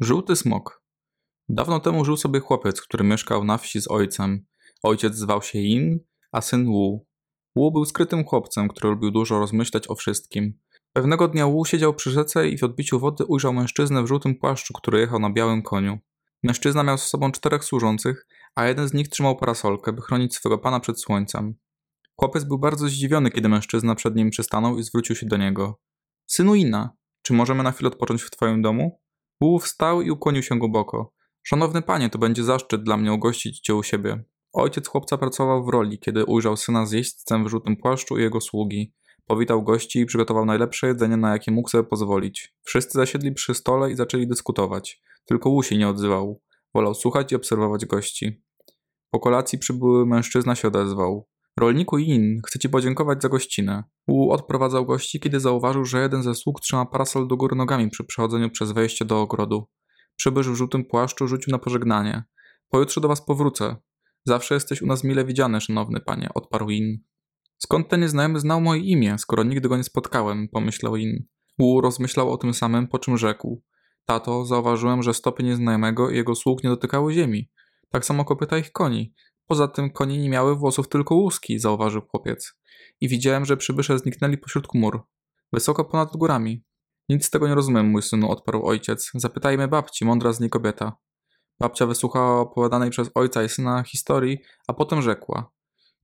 Żółty smok. Dawno temu żył sobie chłopiec, który mieszkał na wsi z ojcem. Ojciec zwał się In, a syn Wu. Wu był skrytym chłopcem, który lubił dużo rozmyślać o wszystkim. Pewnego dnia Wu siedział przy rzece i w odbiciu wody ujrzał mężczyznę w żółtym płaszczu, który jechał na białym koniu. Mężczyzna miał z sobą czterech służących, a jeden z nich trzymał parasolkę, by chronić swego pana przed słońcem. Chłopiec był bardzo zdziwiony, kiedy mężczyzna przed nim przystanął i zwrócił się do niego. Synu Ina, czy możemy na chwilę odpocząć w twoim domu? Wu wstał i ukłonił się głęboko. Szanowny panie, to będzie zaszczyt dla mnie ugościć cię u siebie. Ojciec chłopca pracował w roli, kiedy ujrzał syna z jeźdźcem w żółtym płaszczu i jego sługi. Powitał gości i przygotował najlepsze jedzenie, na jakie mógł sobie pozwolić. Wszyscy zasiedli przy stole i zaczęli dyskutować. Tylko Wu się nie odzywał. Wolał słuchać i obserwować gości. Po kolacji przybyły mężczyzna się odezwał. Rolniku Yin, chcę ci podziękować za gościnę. Wu odprowadzał gości, kiedy zauważył, że jeden ze sług trzyma parasol do góry nogami przy przechodzeniu przez wejście do ogrodu. Przybysz w żółtym płaszczu rzucił na pożegnanie. Pojutrze do was powrócę. Zawsze jesteś u nas mile widziany, szanowny panie, odparł Yin. Skąd ten nieznajomy znał moje imię, skoro nigdy go nie spotkałem, pomyślał Yin. Wu rozmyślał o tym samym, po czym rzekł. Tato, zauważyłem, że stopy nieznajomego i jego sług nie dotykały ziemi. Tak samo kopyta ich koni. Poza tym konie nie miały włosów, tylko łuski, zauważył chłopiec. I widziałem, że przybysze zniknęli pośród chmur. Wysoko ponad górami. Nic z tego nie rozumiem, mój synu, odparł ojciec. Zapytajmy babci, mądra z niej kobieta. Babcia wysłuchała opowiadanej przez ojca i syna historii, a potem rzekła.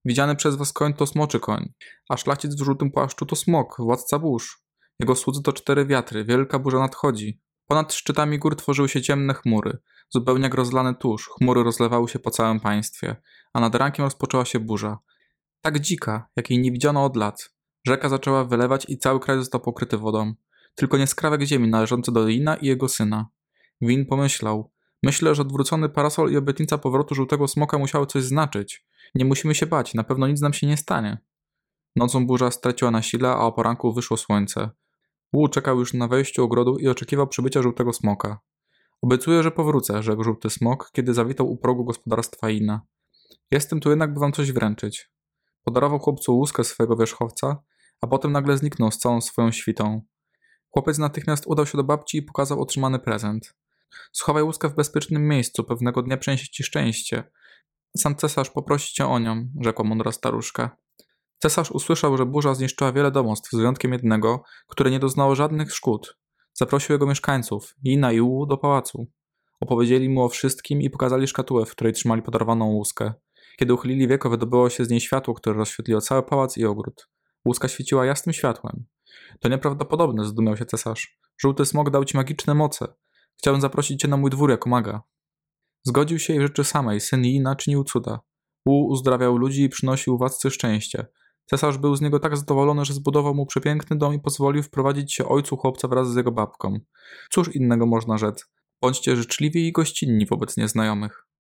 Widziany przez was koń to smoczy koń, a szlachcic w żółtym płaszczu to smok, władca burz. Jego słudzy to cztery wiatry, wielka burza nadchodzi. Ponad szczytami gór tworzyły się ciemne chmury, zupełnie jak rozlany tusz, chmury rozlewały się po całym państwie, a nad rankiem rozpoczęła się burza. Tak dzika, jakiej nie widziano od lat. Rzeka zaczęła wylewać i cały kraj został pokryty wodą. Tylko nie skrawek ziemi należący do Lina i jego syna. Win pomyślał. Myślę, że odwrócony parasol i obietnica powrotu żółtego smoka musiały coś znaczyć. Nie musimy się bać, na pewno nic nam się nie stanie. Nocą burza straciła na sile, a o poranku wyszło słońce. Wu czekał już na wejściu ogrodu i oczekiwał przybycia żółtego smoka. Obiecuję, że powrócę, rzekł żółty smok, kiedy zawitał u progu gospodarstwa Ina. Jestem tu jednak, by wam coś wręczyć. Podarował chłopcu łuskę swojego wierzchowca, a potem nagle zniknął z całą swoją świtą. Chłopiec natychmiast udał się do babci i pokazał otrzymany prezent. Schowaj łuskę w bezpiecznym miejscu, pewnego dnia przyniesie ci szczęście. Sam cesarz poprosi cię o nią, rzekła mądra staruszka. Cesarz usłyszał, że burza zniszczyła wiele domostw, z wyjątkiem jednego, które nie doznało żadnych szkód. Zaprosił jego mieszkańców, Ina i Wu, do pałacu. Opowiedzieli mu o wszystkim i pokazali szkatułę, w której trzymali podarowaną łuskę. Kiedy uchylili wieko, wydobyło się z niej światło, które rozświetliło cały pałac i ogród. Łuska świeciła jasnym światłem. To nieprawdopodobne, zdumiał się cesarz. Żółty smok dał ci magiczne moce. Chciałem zaprosić cię na mój dwór jako maga. Zgodził się i w rzeczy samej syn Ina czynił cuda. Wu uzdrawiał ludzi i przynosił władcy szczęście. Cesarz był z niego tak zadowolony, że zbudował mu przepiękny dom i pozwolił wprowadzić się ojcu chłopca wraz z jego babką. Cóż innego można rzec? Bądźcie życzliwi i gościnni wobec nieznajomych.